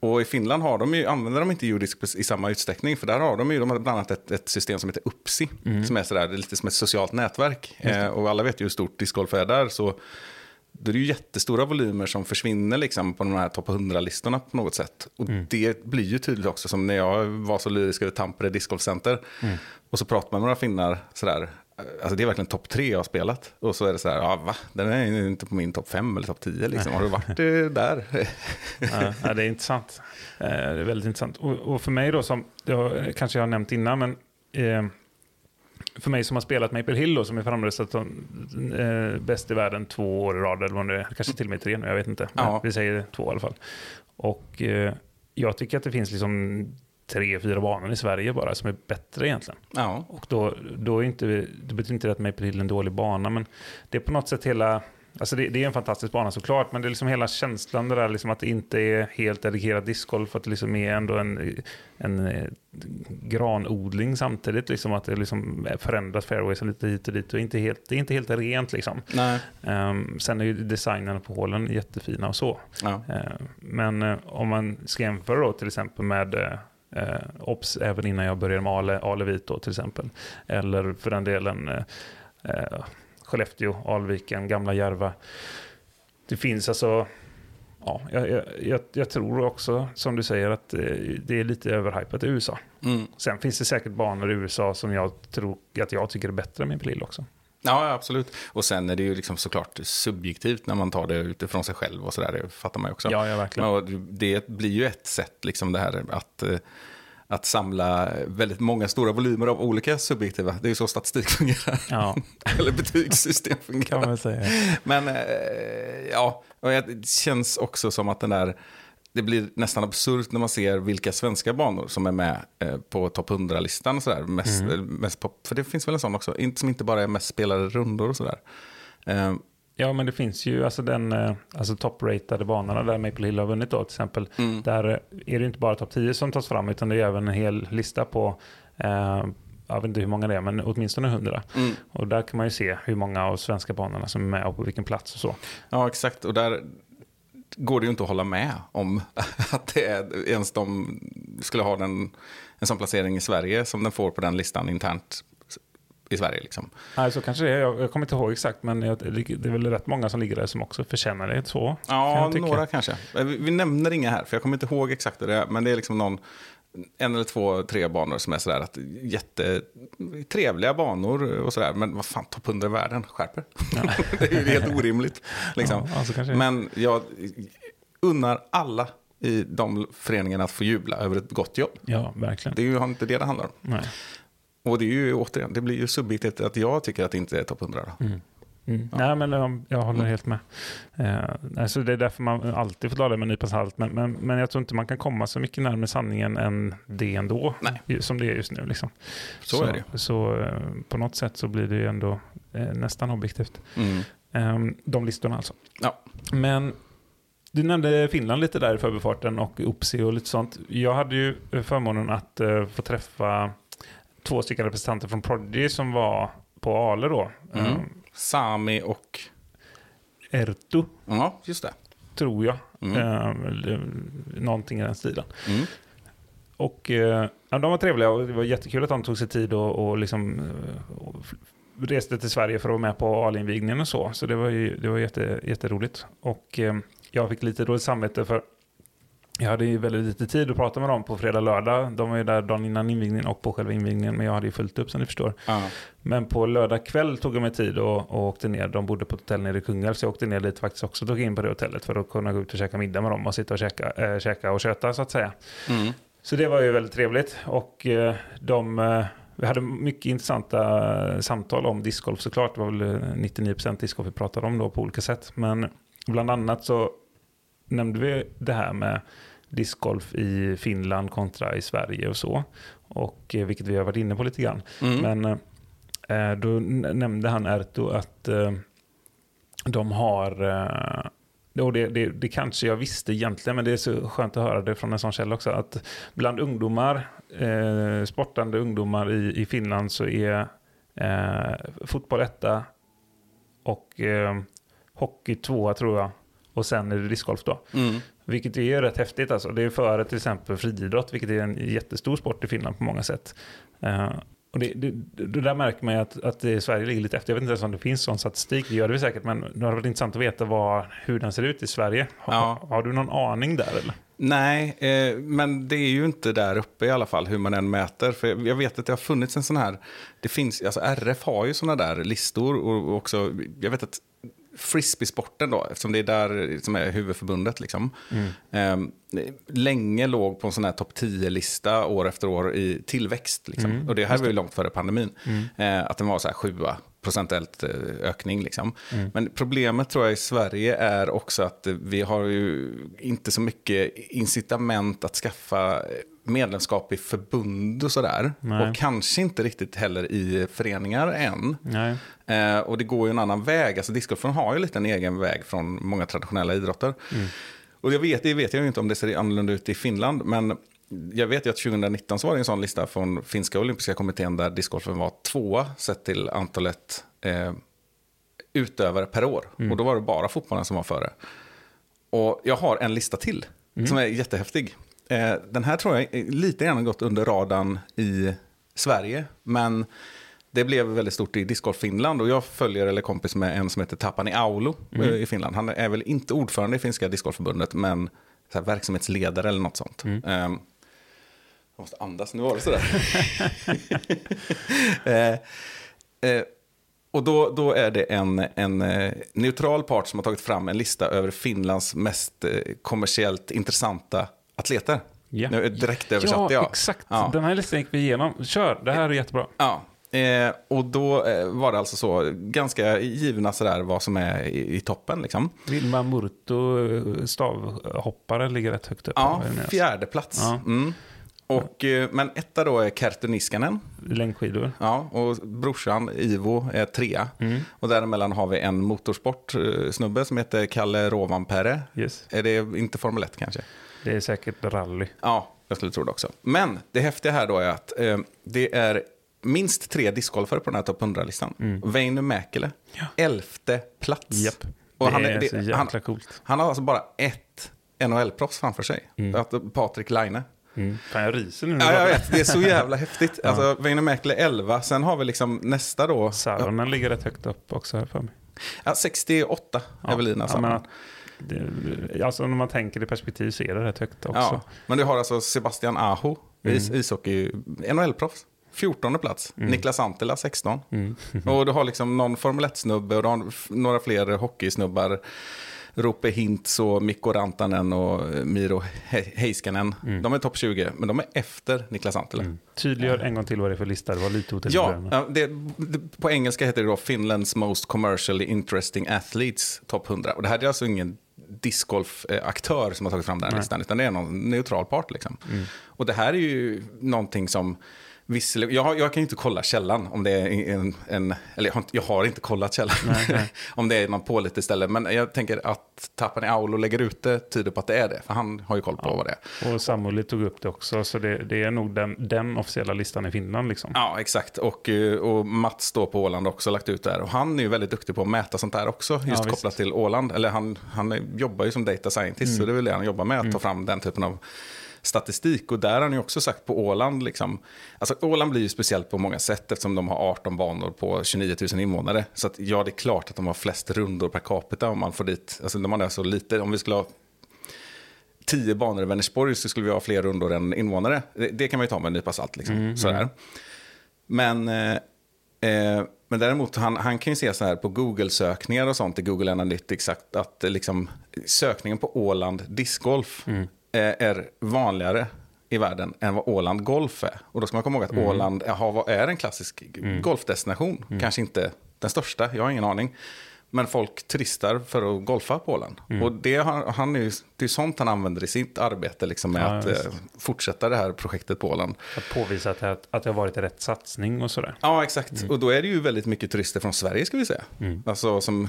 Speaker 2: Och i Finland har de ju, använder de inte judisk i samma utsträckning. För där har de ju de har bland annat ett, ett system som heter UPSI. Som är sådär, är lite som ett socialt nätverk. Eh, och alla vet ju hur stort discgolf är där. Så då är det ju jättestora volymer som försvinner liksom på de här topp 100-listorna på något sätt. Och det blir ju tydligt också, som när jag var så lyrisk över Tampere discgolfcenter. Och så pratar man med några finnar sådär. Alltså det är verkligen topp tre jag har spelat. Och så är det så här, ja va? Den är inte på min topp fem eller topp tio liksom. Har du varit där? [LAUGHS]
Speaker 1: Ja, det är intressant. Eh, Det är väldigt intressant. Och, och för mig då, som har, kanske jag har nämnt innan, men eh, för mig som har spelat Maple Hill då, som är framröstat som eh, bäst i världen två år i rad, eller vad det är, kanske till och med tre nu, jag vet inte.
Speaker 2: Ja.
Speaker 1: Vi säger två i alla fall. Och eh, jag tycker att det finns liksom tre, fyra banor i Sverige bara som är bättre egentligen.
Speaker 2: ja.
Speaker 1: Och då, då är inte, det betyder inte att Maple Hill är en dålig bana, men det är på något sätt hela... Alltså det, det är en fantastisk bana såklart, men det är liksom hela känslan det där liksom att det inte är helt dedikerad discgolf, att det liksom är ändå en, en eh, granodling samtidigt, liksom att det liksom förändras fairways lite hit och dit och inte helt, det är inte helt rent liksom. Ehm, sen är ju designen på hålen jättefina och så.
Speaker 2: Ja.
Speaker 1: Eh, Men eh, om man ska jämföra då till exempel med eh, eh, Ops även innan jag började med Ale, Alevit då till exempel. Eller för den delen eh, Skellefteå, Alviken, Gamla Järva. Det finns alltså, ja, jag, jag, jag, tror också som du säger att eh, det är lite överhypat i USA.
Speaker 2: Mm.
Speaker 1: Sen finns det säkert banor i USA som jag tror att jag tycker är bättre än min Plill också.
Speaker 2: Ja, absolut. Och sen är det ju liksom såklart subjektivt när man tar det utifrån sig själv och sådär. Det fattar man ju också.
Speaker 1: Ja, ja verkligen.
Speaker 2: Och det blir ju ett sätt, liksom det här att, eh, att samla väldigt många stora volymer av olika subjektiva. Det är ju så statistik fungerar.
Speaker 1: Ja, [LAUGHS]
Speaker 2: Eller betygssystem
Speaker 1: kan
Speaker 2: fungerar.
Speaker 1: man väl säga.
Speaker 2: Men eh, ja, det känns också som att den där... det blir nästan absurt när man ser vilka svenska banor som är med eh, på topp 100-listan. Och sådär. Mest,
Speaker 1: Mm.
Speaker 2: eh, mest pop, för det finns väl en sån också, som inte bara är mest spelade rundor och sådär.
Speaker 1: Ja, men det finns ju alltså den eh, alltså top-ratade banorna där Maple Hill har vunnit då till exempel.
Speaker 2: Mm.
Speaker 1: Där eh, är det inte bara topp 10 som tas fram utan det är även en hel lista på, eh, jag vet inte hur många det är, men åtminstone 100.
Speaker 2: mm.
Speaker 1: Och där kan man ju se hur många av svenska banorna som är med och på vilken plats och så.
Speaker 2: Ja, exakt. Och där går det ju inte att hålla med om [LAUGHS] att det är, ens de skulle ha den, en sån placering i Sverige som den får på den listan internt i Sverige. Liksom.
Speaker 1: Nej, så kanske det är. Jag, jag kommer inte ihåg exakt, men jag, det är väl rätt många som ligger där som också förtjänar det. Så, kan
Speaker 2: Ja,
Speaker 1: tycka.
Speaker 2: några kanske. Eh, Vi, vi nämner inga här, för jag kommer inte ihåg exakt det är. Men det är liksom någon, en eller två, tre banor som är sådär att jättetrevliga banor och sådär. Men vad fan, topp 100 i världen, skärper. [LAUGHS] det är ju helt orimligt. Liksom.
Speaker 1: Ja, alltså.
Speaker 2: Men jag unnar alla i de föreningarna att få jubla över ett gott jobb.
Speaker 1: Ja, verkligen.
Speaker 2: Det är ju inte det det handlar om.
Speaker 1: Nej.
Speaker 2: Och det är ju återigen, det blir ju subjektivt att jag tycker att det inte är topp 100. Då.
Speaker 1: Mm. Nej, men um, jag håller helt med. Eh, alltså det är därför man alltid får ta det med en nypa salt. Men, men, men jag tror inte man kan komma så mycket närmare sanningen än det ändå.
Speaker 2: Nej.
Speaker 1: Som det är just nu. Liksom.
Speaker 2: Så är det.
Speaker 1: Så eh, på något sätt så blir det ju ändå eh, nästan objektivt.
Speaker 2: Mm.
Speaker 1: Eh, de listorna alltså.
Speaker 2: Ja.
Speaker 1: Men du nämnde Finland lite där i förbifarten och OPSI och lite sånt. Jag hade ju förmånen att eh, få träffa två stycken representanter från Prodigy som var på Ale då.
Speaker 2: Mm.
Speaker 1: Eh,
Speaker 2: Sami och...
Speaker 1: Ertu,
Speaker 2: Ja, just det.
Speaker 1: tror jag.
Speaker 2: Mm.
Speaker 1: Eller någonting i den stilen.
Speaker 2: Mm.
Speaker 1: Och ja, de var trevliga och det var jättekul att de tog sig tid och, och liksom eh, och reste till Sverige för att vara med på AL-invigningen och så. Så det var ju det var jätte, jätteroligt. Och eh, jag fick lite dåligt samvete för jag hade ju väldigt lite tid att prata med dem på fredag, lördag. De var ju där dagen innan invigningen och på själva invigningen, men jag hade ju fullt upp som ni förstår.
Speaker 2: Ja.
Speaker 1: Men på lördag kväll tog jag mig tid och, och åkte ner. De bodde på ett hotell nere i Kungälv, så jag åkte ner dit faktiskt också. Tog in på det hotellet för att kunna gå ut och käka middag med dem och sitta och käka, äh, käka och köta så att säga.
Speaker 2: Mm.
Speaker 1: Så det var ju väldigt trevligt. Och eh, de, eh, vi hade mycket intressanta samtal om discgolf såklart. Det var väl eh, 99% discgolf vi pratade om då på olika sätt. Men bland annat så nämnde vi det här med discgolf i Finland kontra i Sverige och så. Och eh, vilket vi har varit inne på lite grann.
Speaker 2: Mm.
Speaker 1: Men eh, då nämnde han Erto att eh, de har, och det, det, det kanske jag visste egentligen, men det är så skönt att höra det från en sån källa också, att bland ungdomar, eh, sportande ungdomar i, i Finland så är eh, fotboll etta och eh, hockey tvåa tror jag. Och sen är det discgolf då.
Speaker 2: Mm.
Speaker 1: Vilket är ju rätt häftigt alltså. Det är före till exempel friidrott, vilket är en jättestor sport i Finland på många sätt. Eh, och det, det, det där märker man ju att, att Sverige ligger lite efter. Jag vet inte ens om det finns sån statistik, det gör det väl säkert, men det har varit intressant att veta vad, hur den ser ut i Sverige. Har,
Speaker 2: Ja.
Speaker 1: har du någon aning där eller?
Speaker 2: Nej, eh, men det är ju inte där uppe i alla fall hur man än mäter. För jag- vet att det har funnits en sån här, det finns, alltså RF har ju såna där listor och också, jag vet att frisbeesporten då, eftersom det är där som är huvudförbundet liksom, eh, länge låg på en sån här topp 10-lista år efter år i tillväxt. Liksom. och det här var ju långt före pandemin. Eh, att den var så här sjua procentuellt eh, ökning. Liksom. Men problemet tror jag i Sverige är också att eh, vi har ju inte så mycket incitament att skaffa medlemskap i förbund och sådär.
Speaker 1: Nej.
Speaker 2: Och kanske inte riktigt heller i föreningar än. Eh, och det går ju en annan väg. Alltså discgolfen har ju lite en egen väg från många traditionella idrotter. Och jag vet, det vet jag ju inte om det ser annorlunda ut i Finland. Men jag vet ju att 2019 så var det en sån lista från finska olympiska kommittén där discgolfen var tvåa sett till antalet eh, utövare per år. Och då var det bara fotbollen som var före. Och jag har en lista till som är jättehäftig. Eh, den här tror jag lite grann gått under radarn i Sverige. Men det blev väldigt stort i discgolf Finland. Och jag följer eller kompis med en som heter Tapani Aulo eh, i Finland. Han är väl inte ordförande i finska discgolförbundet men så här, verksamhetsledare eller något sånt. Ehm, jag måste andas, nu var det sådär. [LAUGHS] eh, eh, och då, då är det en, en eh, neutral part som har tagit fram en lista över Finlands mest eh, kommersiellt intressanta atleter.
Speaker 1: Ja.
Speaker 2: Nu direkt översatte
Speaker 1: Ja,
Speaker 2: jag.
Speaker 1: exakt.
Speaker 2: Ja.
Speaker 1: Den här listan gick vi igenom. Kör, det här är jättebra.
Speaker 2: Ja, Eh, och då eh, var det alltså så, ganska givna sådär vad som är i, i toppen liksom.
Speaker 1: Vilma Murto, eh, stavhoppare, ligger rätt högt upp.
Speaker 2: Ja, fjärde plats.
Speaker 1: Ja.
Speaker 2: Mm. Och, eh, men etta då är Kerttu Niskanen.
Speaker 1: Längdskidor.
Speaker 2: Ja, och brorsan Ivo är trea.
Speaker 1: Mm.
Speaker 2: Och däremellan har vi en motorsportsnubbe som heter Kalle Rovanperä.
Speaker 1: Yes.
Speaker 2: Är det inte Formel 1 kanske?
Speaker 1: Det är säkert rally.
Speaker 2: Ja, jag skulle tro det också. Men det häftiga här då är att eh, det är minst tre discgolfare på den här topp 100-listan. Mm. Väinö Mäkelä, elfte plats.
Speaker 1: Japp.
Speaker 2: Och
Speaker 1: det
Speaker 2: han,
Speaker 1: är
Speaker 2: är,
Speaker 1: så
Speaker 2: det,
Speaker 1: jäkla coolt.
Speaker 2: han har alltså bara ett NHL-proffs framför sig. Att Patrik Laine.
Speaker 1: Mm. Fan, jag ryser nu.
Speaker 2: Ja, jag vet. Det är så jävla häftigt. [LAUGHS] Alltså, Väinö Mäkelä 11. Sen har vi liksom nästa då.
Speaker 1: Saronen ligger rätt högt upp också här för mig.
Speaker 2: Ja, 68 Evelina
Speaker 1: ja,
Speaker 2: Saronen.
Speaker 1: men, det, alltså när man tänker i perspektiv så är det rätt högt också.
Speaker 2: Ja, men du har alltså Sebastian Aho, is, ishockey, NHL-proffs. 14 plats. Niklas Antila 16. Och du har liksom någon Formel 1-snubbe och du har några fler hockeysnubbar. Rope Hintz och Mikko Rantanen och eh, Miro He- Heiskanen. De är topp 20, men de är efter Niklas Antila.
Speaker 1: Tydliggör en gång till vad det är för lista. Det var lite otydligt.
Speaker 2: Ja, det, det, på engelska heter det då Finlands most commercially interesting athletes, topp 100. Och det här är alltså ingen discgolf-aktör som har tagit fram den här listan, utan det är någon neutral part. Liksom. Och det här är ju någonting som Visserligen, jag, jag kan inte kolla källan om det är en, en eller jag har, inte, jag har inte kollat källan, [LAUGHS] om det är någon pålitlig ställe. Men jag tänker att Tapani Aulo lägger ut det tyder på att det är det, för han har ju koll på vad det är.
Speaker 1: Och Samuli tog upp det också, så det, det är nog den, den officiella listan i Finland. Liksom.
Speaker 2: Ja, exakt. Och, eh, och Mats då på Åland också lagt ut det här. Och han är ju väldigt duktig på att mäta sånt där också, just
Speaker 1: Ja,
Speaker 2: kopplat till Åland. Eller han, han jobbar ju som data scientist, så det är väl det han jobbar med, att ta fram den typen av statistik. Och där har han ju också sagt på Åland, liksom, alltså Åland blir ju speciellt på många sätt eftersom de har 18 banor på 29 000 invånare. Så att, ja, det är klart att de har flest rundor per capita om man får dit, alltså de har så lite, om vi skulle ha 10 banor i Vänersborg så skulle vi ha fler rundor än invånare. Det, det kan man ju ta med en nypa salt. Liksom. Sådär. Men, eh, eh, men däremot, han, han kan ju se så här på Google-sökningar och sånt i Google Analytics att, att liksom, sökningen på Åland discgolf eh, är vanligare i världen än vad Åland Golf är. Och då ska man komma ihåg att Åland jaha, vad är en klassisk golfdestination. Kanske inte den största, jag har ingen aning. Men folk turistar för att golfa på Åland. Och det, har, han är ju, det är sånt han använder i sitt arbete liksom, med
Speaker 1: Ja,
Speaker 2: att eh, fortsätta det här projektet på Åland.
Speaker 1: Att påvisa att det, att det har varit rätt satsning och sådär.
Speaker 2: Ja, exakt. Och då är det ju väldigt mycket turister från Sverige, ska vi säga. Alltså som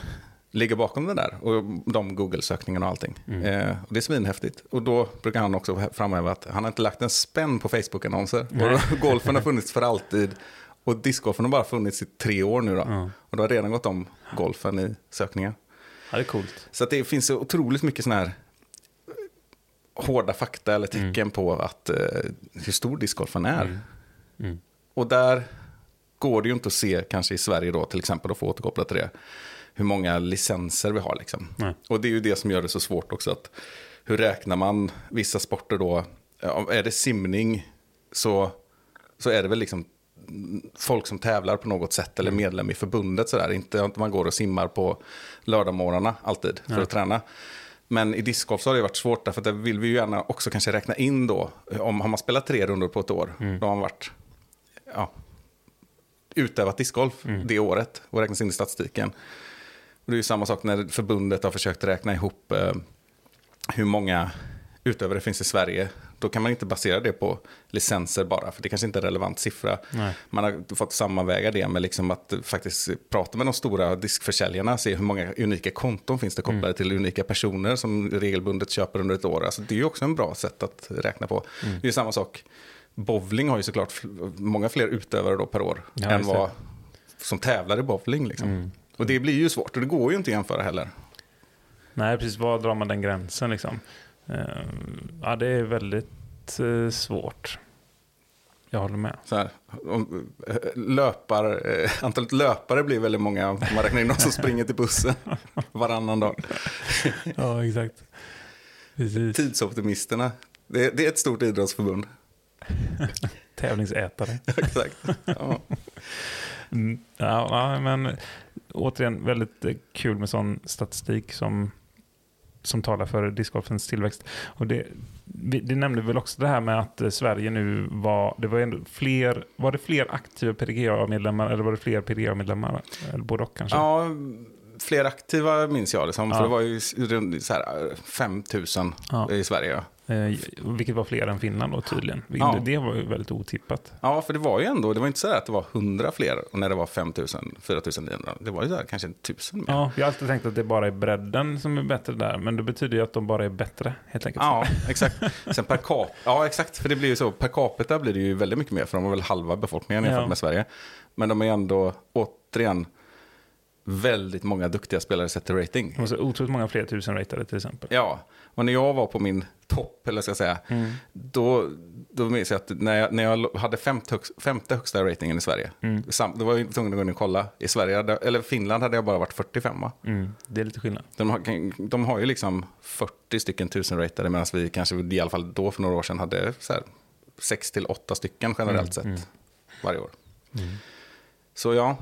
Speaker 2: ligger bakom det där. Och de Google-sökningarna och allting. Eh, och det är svinhäftigt. Och då brukar han också framhäva att han har inte lagt en spänn på Facebook-annonser. Och [LAUGHS] golfen har funnits för alltid. Och discgolfen har bara funnits i tre år nu då. Och då har redan gått om golfen i sökningar.
Speaker 1: Ja, det är coolt.
Speaker 2: Så det finns så otroligt mycket sådana här hårda fakta eller tecken på att, eh, hur stor discgolfen är. Och där går det ju inte att se, kanske i Sverige då, till exempel, att få återkoppla till det, hur många licenser vi har. Liksom.
Speaker 1: Nej.
Speaker 2: Och det är ju det som gör det så svårt också. att Hur räknar man vissa sporter då? Är det simning så, så är det väl liksom folk som tävlar på något sätt eller medlem i förbundet. Sådär. Inte att man går och simmar på lördagmorgnarna alltid för att träna. Men i discgolf så har det varit svårt därför att där vill vi ju gärna också kanske räkna in då. Om har man spelat tre rundor på ett år, då har man varit ja, utövat discgolf det året och räknas in i statistiken. Och det är samma sak när förbundet har försökt räkna ihop eh, hur många utövare det finns i Sverige. Då kan man inte basera det på licenser bara, för det kanske inte är en relevant siffra.
Speaker 1: Nej.
Speaker 2: Man har fått sammanväga det med liksom att faktiskt prata med de stora diskförsäljarna, se hur många unika konton finns det kopplade till unika personer som regelbundet köper under ett år. Alltså, det är ju också en bra sätt att räkna på. Det är samma sak, bowling har ju såklart många fler utövare då per år
Speaker 1: Ja,
Speaker 2: än vad som tävlar i bowling. Liksom. Och det blir ju svårt och det går ju inte att jämföra heller.
Speaker 1: Nej, precis. Var drar man den gränsen liksom? Eh, ja, det är väldigt eh, svårt. Jag håller med.
Speaker 2: Så här, om, eh, löpar, antalet löpare blir väldigt många om man räknar in de som springer till bussen [LAUGHS] varannan dag.
Speaker 1: Ja, exakt. Precis.
Speaker 2: Tidsoptimisterna, det, det är ett stort idrottsförbund. [LAUGHS]
Speaker 1: Tävlingsätare. [LAUGHS]
Speaker 2: Exakt. Ja.
Speaker 1: Mm. Ja, men återigen väldigt eh, kul med sån statistik som som talar för discgolfens tillväxt. Och det, vi- det nämnde väl också det här med att eh, Sverige nu var, det var ändå fler, var det fler aktiva PDGA-medlemmar eller var det fler PDGA-medlemmar? Både och kanske?
Speaker 2: Ja, fler aktiva minns jag det som.
Speaker 1: Ja.
Speaker 2: För det var ju runt så här, 5 000
Speaker 1: Ja.
Speaker 2: i Sverige.
Speaker 1: Eh, vilket var fler än Finland då tydligen.
Speaker 2: Ja.
Speaker 1: Det var ju väldigt otippat.
Speaker 2: Ja, för det var ju ändå, det var inte så att det var 100 fler när det var 5 000, 4 900. Det var ju här, kanske 1000 mer.
Speaker 1: Ja, jag har alltid tänkt att det bara är bredden som är bättre där, men det betyder ju att de bara är bättre helt enkelt.
Speaker 2: Ja, exakt. Sen per capita, ja exakt, för det blir ju så, per capita blir det ju väldigt mycket mer, för de har väl halva befolkningen jämfört
Speaker 1: Ja.
Speaker 2: med Sverige. Men de är ändå, återigen, väldigt många duktiga spelare sätter rating.
Speaker 1: De var så otroligt många fler tusen-ratade till exempel.
Speaker 2: Ja, och när jag var på min topp, eller ska jag säga,
Speaker 1: Mm.
Speaker 2: då, då minns jag att när jag, när jag hade femte, högst, femte högsta ratingen i Sverige,
Speaker 1: Mm.
Speaker 2: sam, då var jag tvungen att gå in och kolla. I Sverige, hade, eller Finland hade jag bara varit 45 va?
Speaker 1: Mm. Det är lite skillnad.
Speaker 2: De har, de har ju liksom 40 stycken tusen-ratade medan vi kanske i alla fall då för några år sedan hade så här 6 till 8 stycken generellt
Speaker 1: Mm,
Speaker 2: sett varje år. Så ja,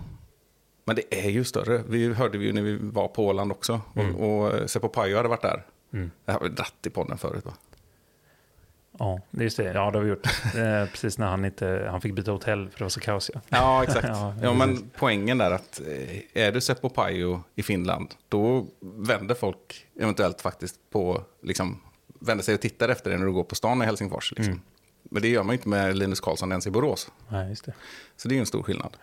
Speaker 2: men det är ju större. Vi hörde vi ju när vi var på Åland också.
Speaker 1: Mm.
Speaker 2: Och, och Seppo Pajo hade varit där.
Speaker 1: Mm.
Speaker 2: Det har vi dratt i podden förut va?
Speaker 1: Ja, det är just det. Ja, det har vi gjort. Eh, precis när han inte han fick byta hotell för det var så kaosiga.
Speaker 2: Ja, exakt. [LAUGHS]
Speaker 1: Ja,
Speaker 2: ja, men poängen där att eh, är du Seppo Pajo i Finland, då vänder folk eventuellt faktiskt på, liksom, vänder sig och tittar efter dig när du går på stan i Helsingfors. Liksom.
Speaker 1: Mm.
Speaker 2: Men det gör man ju inte med Linus Karlsson ens i Borås.
Speaker 1: Nej, just det.
Speaker 2: Så det är ju en stor skillnad.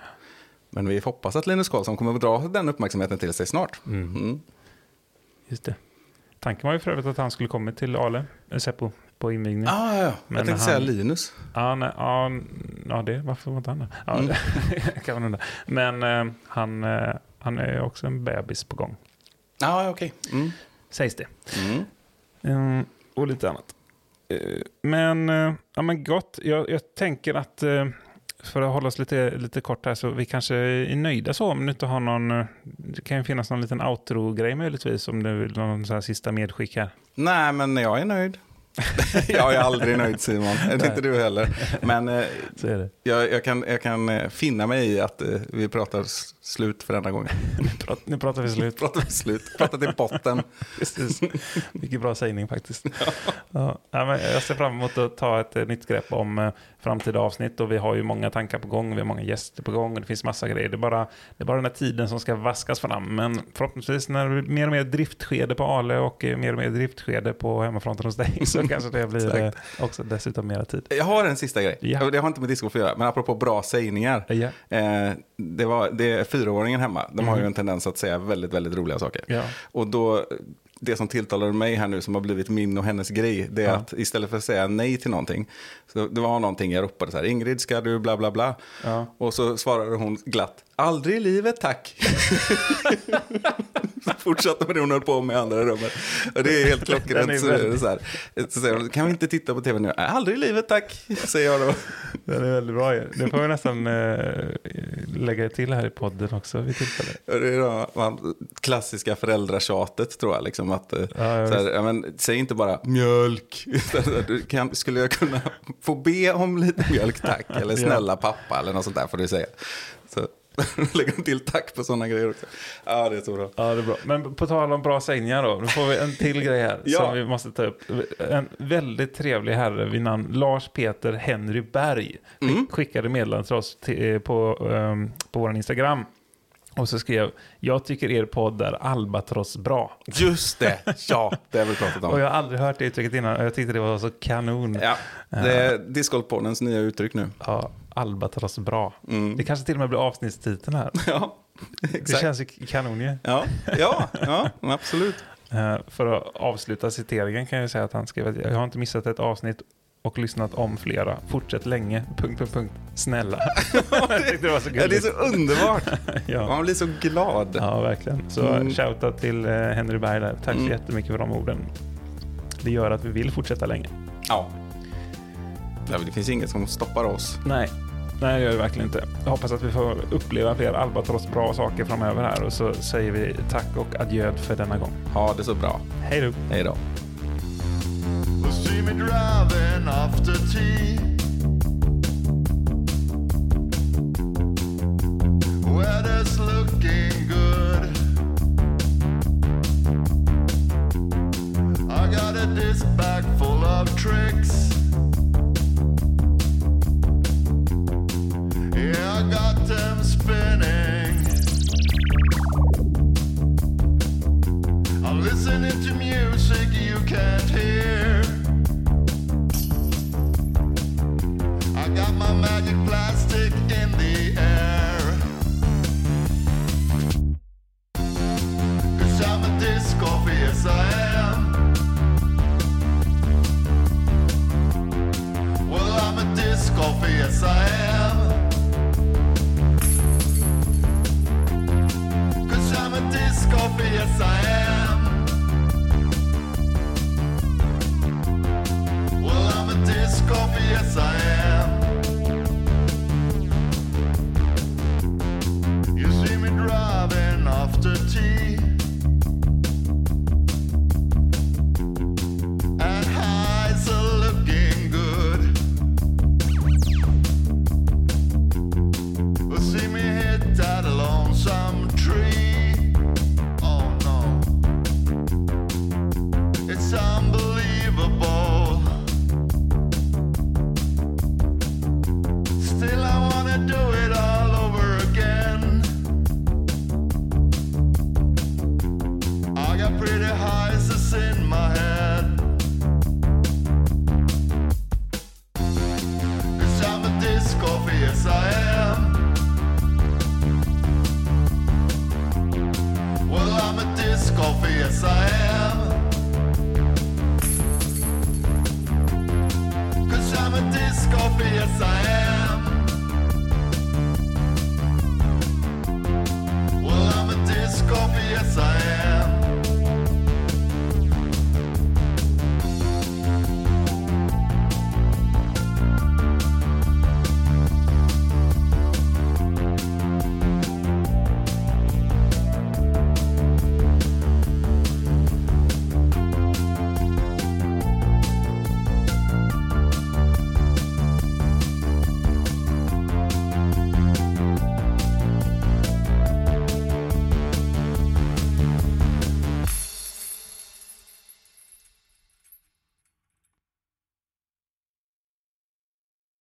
Speaker 2: Men vi hoppas att Linus Karlsson kommer att dra den uppmärksamheten till sig snart. Mm.
Speaker 1: Just det. Tanken var ju för övrigt att han skulle komma till Ale, eh, Seppo, på invigningen.
Speaker 2: Ah, ja.
Speaker 1: Men
Speaker 2: Jag tänkte
Speaker 1: han-
Speaker 2: säga Linus.
Speaker 1: Ja, nej, ja, ja, det, varför var inte han där? Ja,
Speaker 2: Mm. [LAUGHS]
Speaker 1: kan man undra. Men eh, han, eh, han är också en bebis på gång,
Speaker 2: Ja, okej. Mm.
Speaker 1: sägs det.
Speaker 2: Mm.
Speaker 1: Mm, och lite annat. Eh, Men, eh, ja, men gott. Jag, jag tänker att eh, för att hålla oss lite, lite kort här så vi kanske är nöjda så om du inte har någon, eh, det kan ju finnas någon liten outro-grej möjligtvis om du vill ha någon så här sista medskick här.
Speaker 2: Nej, men jag är nöjd. [LAUGHS] jag är aldrig nöjd Simon, det är inte du heller. Men eh, jag, jag, kan, jag kan eh, finna mig i att eh, vi pratar slut för denna gången. [LAUGHS]
Speaker 1: Nu pratar, vi slut.
Speaker 2: pratar vi slut, pratar till botten.
Speaker 1: Precis. Vilken bra sägning faktiskt. [LAUGHS] Ja. Ja, men jag ser fram emot att ta ett eh, nytt grepp om eh, framtida avsnitt och vi har ju många tankar på gång, vi har många gäster på gång och det finns massa grejer. Det är bara, det är bara den här tiden som ska vaskas fram. Men förhoppningsvis när det blir mer och mer driftskede på Ale och eh, mer och mer driftskede på hemmafronten hos dig så [LAUGHS] kanske det blir också dessutom mera tid.
Speaker 2: Jag har en sista grej,
Speaker 1: Ja.
Speaker 2: det har inte med disco att göra, men apropå bra sägningar.
Speaker 1: Ja.
Speaker 2: Eh, det, var, det är fyraåringen hemma, de har ju
Speaker 1: Mhm.
Speaker 2: en tendens att säga väldigt, väldigt roliga saker.
Speaker 1: Ja.
Speaker 2: Och då, det som tilltalar mig här nu som har blivit min och hennes grej, det är
Speaker 1: Ja.
Speaker 2: att istället för att säga nej till någonting, så det var någonting jag ropade så här, Ingrid ska du bla bla bla.
Speaker 1: Ja.
Speaker 2: Och så svarade hon glatt, aldrig i livet tack. [LAUGHS] [LAUGHS] fortsatte med det hon höll på med i andra rummet. Och det är helt klockrent. Så, så här. så säger kan vi inte titta på tv nu? "Nej, Aldrig i livet tack, säger jag då.
Speaker 1: Den är väldigt bra. Det får vi nästan eh, lägga till här i podden också vid tillfälle.
Speaker 2: Och Det är då, man, klassiska föräldratjatet tror jag. Liksom, att, eh,
Speaker 1: Ja, ja,
Speaker 2: så här, ja, men, säg inte bara mjölk. [LAUGHS] Kan, skulle jag kunna få be om lite mjölk tack? Eller snälla pappa eller något sånt där får du säga. [LAUGHS] Lägger till tack på sådana grejer också. Ja, det är så bra.
Speaker 1: Ja, det är bra. Men på tal om bra sägningar då. Nu får vi en till grej här [LAUGHS]
Speaker 2: Ja.
Speaker 1: som vi måste ta upp. En väldigt trevlig herre vid namn Lars Peter Henry Berg
Speaker 2: Mm.
Speaker 1: skickade meddelande till oss till, på, um, på vår Instagram. Och så skrev, jag tycker er podd är albatross bra.
Speaker 2: Just det, ja, det har vi pratat
Speaker 1: Och
Speaker 2: om.
Speaker 1: jag har aldrig hört det uttrycket innan och jag tyckte det var så kanon.
Speaker 2: Ja, det är discgolfpoddens nya uttryck nu.
Speaker 1: Ja, albatross bra.
Speaker 2: Mm.
Speaker 1: Det kanske till och med blir avsnittstiteln här.
Speaker 2: Ja,
Speaker 1: Det
Speaker 2: exakt.
Speaker 1: känns ju kanon ju.
Speaker 2: Ja, ja, ja, absolut.
Speaker 1: Eh, För att avsluta citeringen kan jag säga att han skrev att jag har inte missat ett avsnitt och lyssnat om flera. Fortsätt länge. Punkt, punkt, punkt. Snälla. [LAUGHS] det var så
Speaker 2: Ja, det är
Speaker 1: gulligt.
Speaker 2: så underbart. [LAUGHS]
Speaker 1: Ja,
Speaker 2: Man blir så glad.
Speaker 1: ja verkligen. Så
Speaker 2: Mm.
Speaker 1: shoutout till eh, Henry Berg där. Tack så
Speaker 2: Mm.
Speaker 1: jättemycket för de orden. Det gör att vi vill fortsätta länge.
Speaker 2: Ja. Ja, Det finns inget som stoppar oss.
Speaker 1: Nej, nej det gör det verkligen inte. Jag hoppas att vi får uppleva fler Albatross bra saker framöver här och så säger vi tack och adjö för denna gång.
Speaker 2: Ha det så bra.
Speaker 1: Hej då!
Speaker 2: Hej då.
Speaker 3: was see me driving after tea. Weather's looking good. I got a bag full of tricks.